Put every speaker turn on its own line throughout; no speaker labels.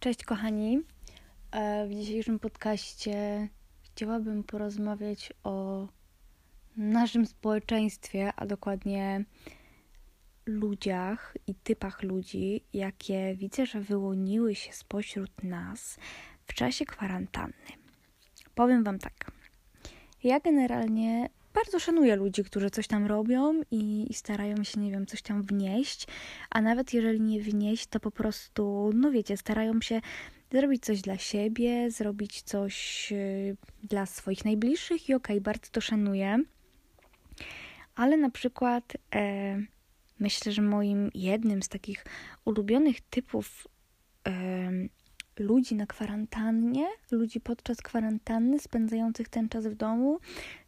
Cześć kochani. E, w dzisiejszym podcaście chciałabym porozmawiać o naszym społeczeństwie, a dokładnie ludziach i typach ludzi, jakie widzę, że wyłoniły się spośród nas w czasie kwarantanny. Powiem Wam tak. Ja generalnie bardzo szanuję ludzi, którzy coś tam robią i, i, starają się, nie wiem, coś tam wnieść, a nawet jeżeli nie wnieść, to po prostu, no wiecie, starają się zrobić coś dla siebie, zrobić coś yy, dla swoich najbliższych i okej, okay, bardzo to szanuję. Ale na przykład e, myślę, że moim jednym z takich ulubionych typów ludzi na kwarantannie, ludzi podczas kwarantanny spędzających ten czas w domu,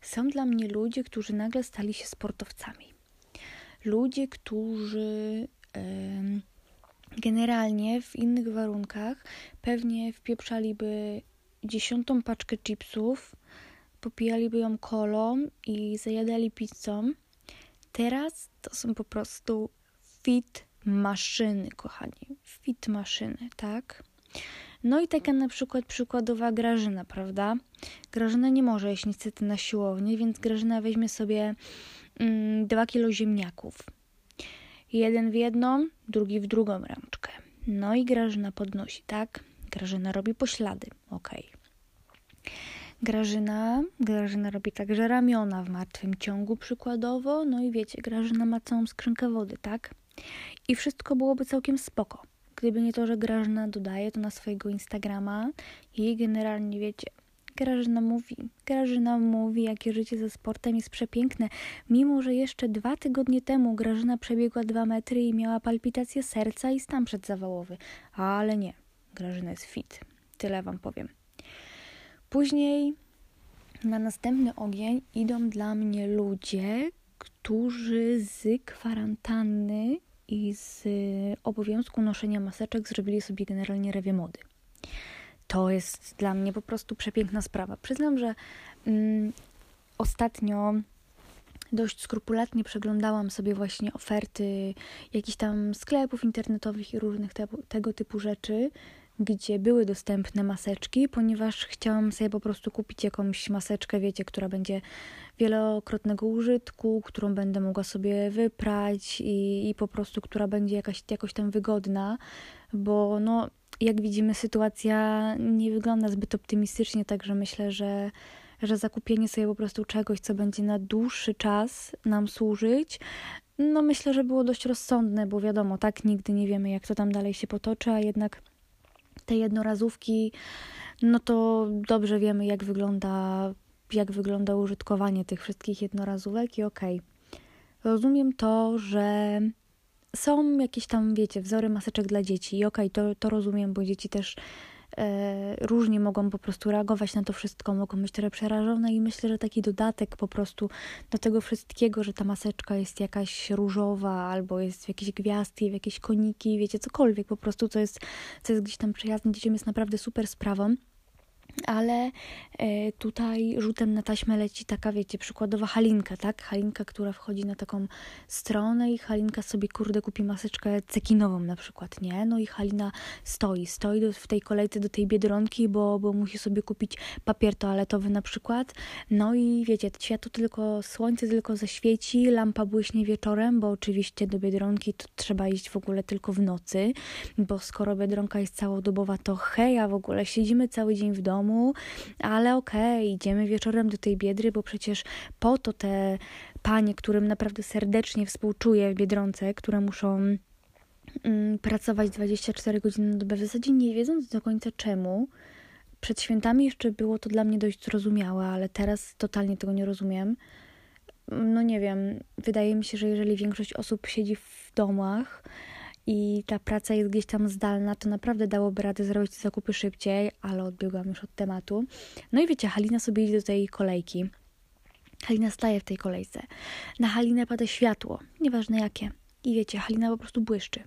są dla mnie ludzie, którzy nagle stali się sportowcami. Ludzie, którzy generalnie w innych warunkach pewnie wpieprzaliby dziesiątą paczkę chipsów, popijaliby ją kolą i zajadali pizzą. Teraz to są po prostu fit maszyny, kochani. Fit maszyny, tak? No i taka na przykład przykładowa Grażyna, prawda? Grażyna nie może iść niestety na siłownię, więc Grażyna weźmie sobie mm, 2 kilo ziemniaków. Jeden w jedną, drugi w drugą ręczkę. No i Grażyna podnosi, tak? Grażyna robi poślady, ok. Grażyna, Grażyna robi także ramiona w martwym ciągu przykładowo, no i wiecie, Grażyna ma całą skrzynkę wody, tak? I wszystko byłoby całkiem spoko. Gdyby nie to, że Grażyna dodaje to na swojego Instagrama i generalnie wiecie, Grażyna mówi, Grażyna mówi, jakie życie ze sportem jest przepiękne, mimo że jeszcze dwa tygodnie temu Grażyna przebiegła dwa metry i miała palpitację serca i stan przedzawałowy. Ale nie, Grażyna jest fit, tyle wam powiem. Później na następny ogień idą dla mnie ludzie, którzy z kwarantanny i z obowiązku noszenia maseczek zrobili sobie generalnie rewie mody. To jest dla mnie po prostu przepiękna sprawa. Przyznam, że mm, ostatnio dość skrupulatnie przeglądałam sobie właśnie oferty jakichś tam sklepów internetowych i różnych te, tego typu rzeczy, gdzie były dostępne maseczki, ponieważ chciałam sobie po prostu kupić jakąś maseczkę, wiecie, która będzie wielokrotnego użytku, którą będę mogła sobie wyprać i, i po prostu, która będzie jakaś, jakoś tam wygodna, bo no, jak widzimy, sytuacja nie wygląda zbyt optymistycznie, także myślę, że, że zakupienie sobie po prostu czegoś, co będzie na dłuższy czas nam służyć, no myślę, że było dość rozsądne, bo wiadomo, tak nigdy nie wiemy, jak to tam dalej się potoczy, a jednak te jednorazówki, no to dobrze wiemy, jak wygląda, jak wygląda użytkowanie tych wszystkich jednorazówek i okej. Okay. Rozumiem to, że są jakieś tam, wiecie, wzory maseczek dla dzieci i okej, okay, to, to rozumiem, bo dzieci też różnie mogą po prostu reagować na to wszystko, mogą być trochę przerażone i myślę, że taki dodatek po prostu do tego wszystkiego, że ta maseczka jest jakaś różowa albo jest w jakieś gwiazdki, w jakieś koniki, wiecie, cokolwiek po prostu, co jest, co jest gdzieś tam przyjazne dzieciom jest naprawdę super sprawą. Ale e, tutaj rzutem na taśmę leci taka, wiecie, przykładowa Halinka, tak? Halinka, która wchodzi na taką stronę i Halinka sobie, kurde, kupi maseczkę cekinową na przykład, nie? No i Halina stoi, stoi do, w tej kolejce do tej Biedronki, bo, bo musi sobie kupić papier toaletowy na przykład. No i wiecie, światło tylko, słońce tylko zaświeci, lampa błyśnie wieczorem, bo oczywiście do Biedronki to trzeba iść w ogóle tylko w nocy, bo skoro Biedronka jest całodobowa, to heja w ogóle, siedzimy cały dzień w domu, domu, ale okej, okay, idziemy wieczorem do tej biedry, bo przecież po to te panie, którym naprawdę serdecznie współczuję w Biedronce, które muszą mm, pracować 24 godziny na dobę, w zasadzie nie wiedząc do końca czemu, przed świętami jeszcze było to dla mnie dość zrozumiałe, ale teraz totalnie tego nie rozumiem. No nie wiem, wydaje mi się, że jeżeli większość osób siedzi w domach, i ta praca jest gdzieś tam zdalna, to naprawdę dałoby radę zrobić zakupy szybciej, ale odbiegłam już od tematu. No i wiecie, Halina sobie idzie do tej kolejki. Halina staje w tej kolejce. Na Halinę pada światło, nieważne jakie. I wiecie, Halina po prostu błyszczy.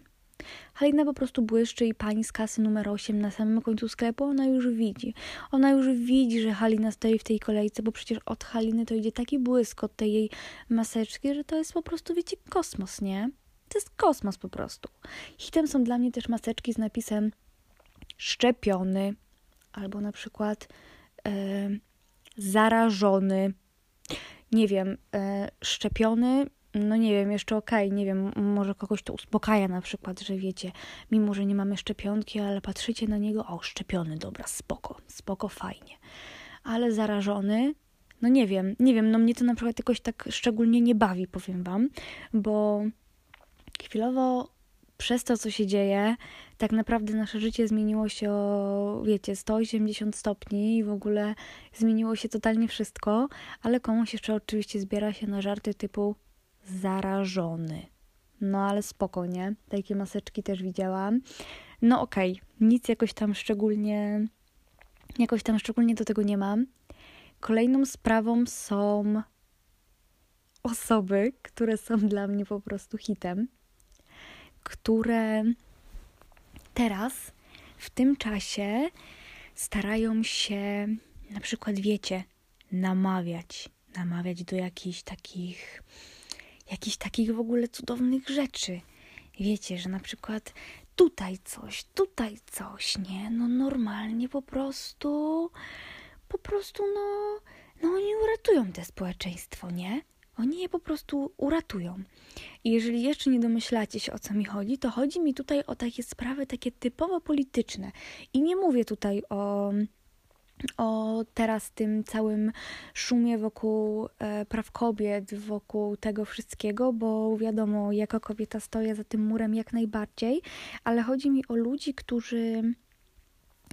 Halina po prostu błyszczy i pani z kasy numer 8 na samym końcu sklepu, ona już widzi. Ona już widzi, że Halina stoi w tej kolejce, bo przecież od Haliny to idzie taki błysk od tej jej maseczki, że to jest po prostu, wiecie, kosmos, nie? To jest kosmos po prostu. Hitem są dla mnie też maseczki z napisem szczepiony, albo na przykład e, zarażony. Nie wiem, e, szczepiony, no nie wiem, jeszcze okej, okay, nie wiem, może kogoś to uspokaja na przykład, że wiecie, mimo że nie mamy szczepionki, ale patrzycie na niego, o, szczepiony, dobra, spoko, spoko, fajnie. Ale zarażony, no nie wiem, nie wiem, no mnie to na przykład jakoś tak szczególnie nie bawi, powiem wam, bo chwilowo przez to, co się dzieje, tak naprawdę nasze życie zmieniło się o, wiecie, 180 stopni i w ogóle zmieniło się totalnie wszystko, ale komuś jeszcze oczywiście zbiera się na żarty typu zarażony. No ale spokojnie, takie maseczki też widziałam. No okej, okay, nic jakoś tam szczególnie, jakoś tam szczególnie do tego nie mam. Kolejną sprawą są osoby, które są dla mnie po prostu hitem, które teraz, w tym czasie, starają się, na przykład, wiecie, namawiać, namawiać do jakichś takich, jakichś takich w ogóle cudownych rzeczy. Wiecie, że na przykład tutaj coś, tutaj coś, nie? No normalnie po prostu po prostu, no, no oni uratują te społeczeństwo, nie? Oni je po prostu uratują. I jeżeli jeszcze nie domyślacie się o co mi chodzi, to chodzi mi tutaj o takie sprawy takie typowo polityczne. I nie mówię tutaj o, o teraz tym całym szumie wokół e, praw kobiet, wokół tego wszystkiego, bo wiadomo, jako kobieta stoję za tym murem jak najbardziej, ale chodzi mi o ludzi, którzy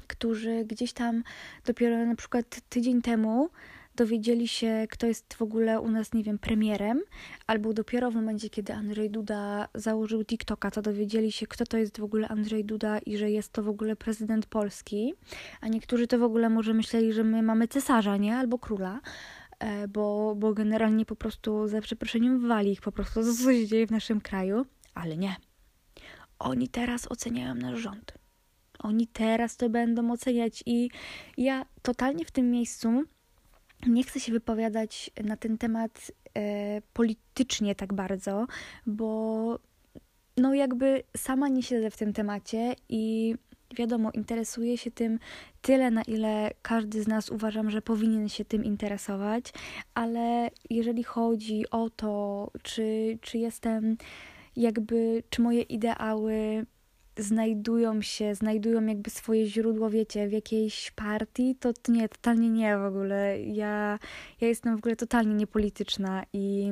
którzy gdzieś tam dopiero na przykład tydzień temu dowiedzieli się, kto jest w ogóle u nas, nie wiem, premierem, albo dopiero w momencie, kiedy Andrzej Duda założył TikToka, to dowiedzieli się, kto to jest w ogóle Andrzej Duda i że jest to w ogóle prezydent Polski, a niektórzy to w ogóle może myśleli, że my mamy cesarza, nie? Albo króla, e, bo, bo generalnie po prostu, za przeproszeniem, wali ich po prostu co się dzieje w naszym kraju, ale nie. Oni teraz oceniają nasz rząd. Oni teraz to będą oceniać i ja totalnie w tym miejscu nie chcę się wypowiadać na ten temat e, politycznie tak bardzo, bo no jakby sama nie siedzę w tym temacie i wiadomo, interesuję się tym tyle, na ile każdy z nas uważam, że powinien się tym interesować, ale jeżeli chodzi o to, czy, czy jestem jakby, czy moje ideały znajdują się, znajdują jakby swoje źródło, wiecie, w jakiejś partii, to, nie, totalnie nie w ogóle. Ja, ja jestem w ogóle totalnie niepolityczna i,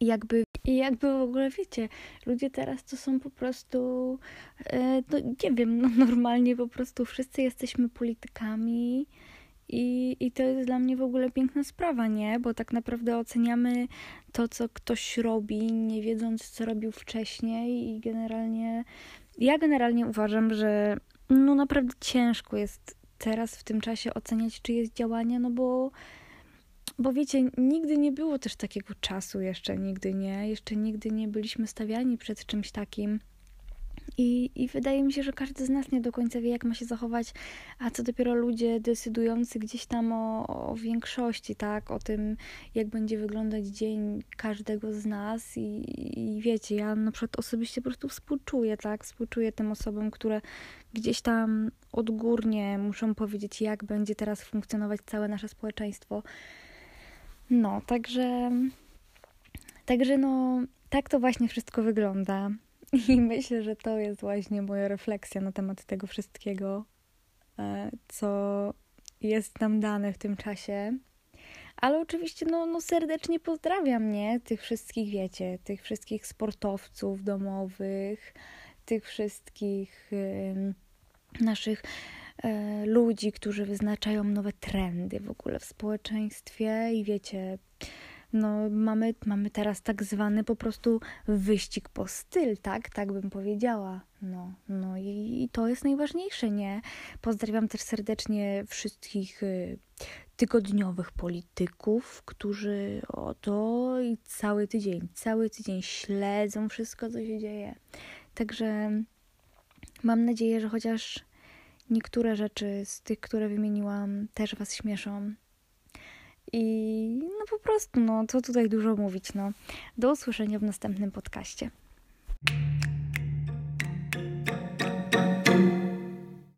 i jakby i jakby w ogóle wiecie, ludzie teraz to są po prostu, e, no nie wiem, no normalnie po prostu wszyscy jesteśmy politykami i, I to jest dla mnie w ogóle piękna sprawa, nie? Bo tak naprawdę oceniamy to, co ktoś robi, nie wiedząc, co robił wcześniej, i generalnie ja generalnie uważam, że no naprawdę ciężko jest teraz w tym czasie oceniać czyjeś działania, no bo bo wiecie, nigdy nie było też takiego czasu jeszcze, nigdy nie, jeszcze nigdy nie byliśmy stawiani przed czymś takim. I, I wydaje mi się, że każdy z nas nie do końca wie, jak ma się zachować, a co dopiero ludzie decydujący gdzieś tam o, o większości, tak, o tym, jak będzie wyglądać dzień każdego z nas. I, I wiecie, ja na przykład osobiście po prostu współczuję, tak, współczuję tym osobom, które gdzieś tam odgórnie muszą powiedzieć, jak będzie teraz funkcjonować całe nasze społeczeństwo. No, także. Także no, tak to właśnie wszystko wygląda. I myślę, że to jest właśnie moja refleksja na temat tego wszystkiego, e, co jest nam dane w tym czasie. Ale oczywiście, no, no serdecznie pozdrawiam, nie? Tych wszystkich, wiecie, tych wszystkich sportowców domowych, tych wszystkich naszych y, ludzi, którzy wyznaczają nowe trendy w ogóle w społeczeństwie i wiecie, no mamy, mamy teraz tak zwany po prostu wyścig po styl, tak? Tak bym powiedziała. No, no i, i to jest najważniejsze, nie? Pozdrawiam też serdecznie wszystkich y, tygodniowych polityków, którzy oto i cały tydzień, cały tydzień śledzą wszystko, co się dzieje. Także mam nadzieję, że chociaż niektóre rzeczy z tych, które wymieniłam, też Was śmieszą i no po prostu, no co tutaj dużo mówić, no. Do usłyszenia w następnym podcaście.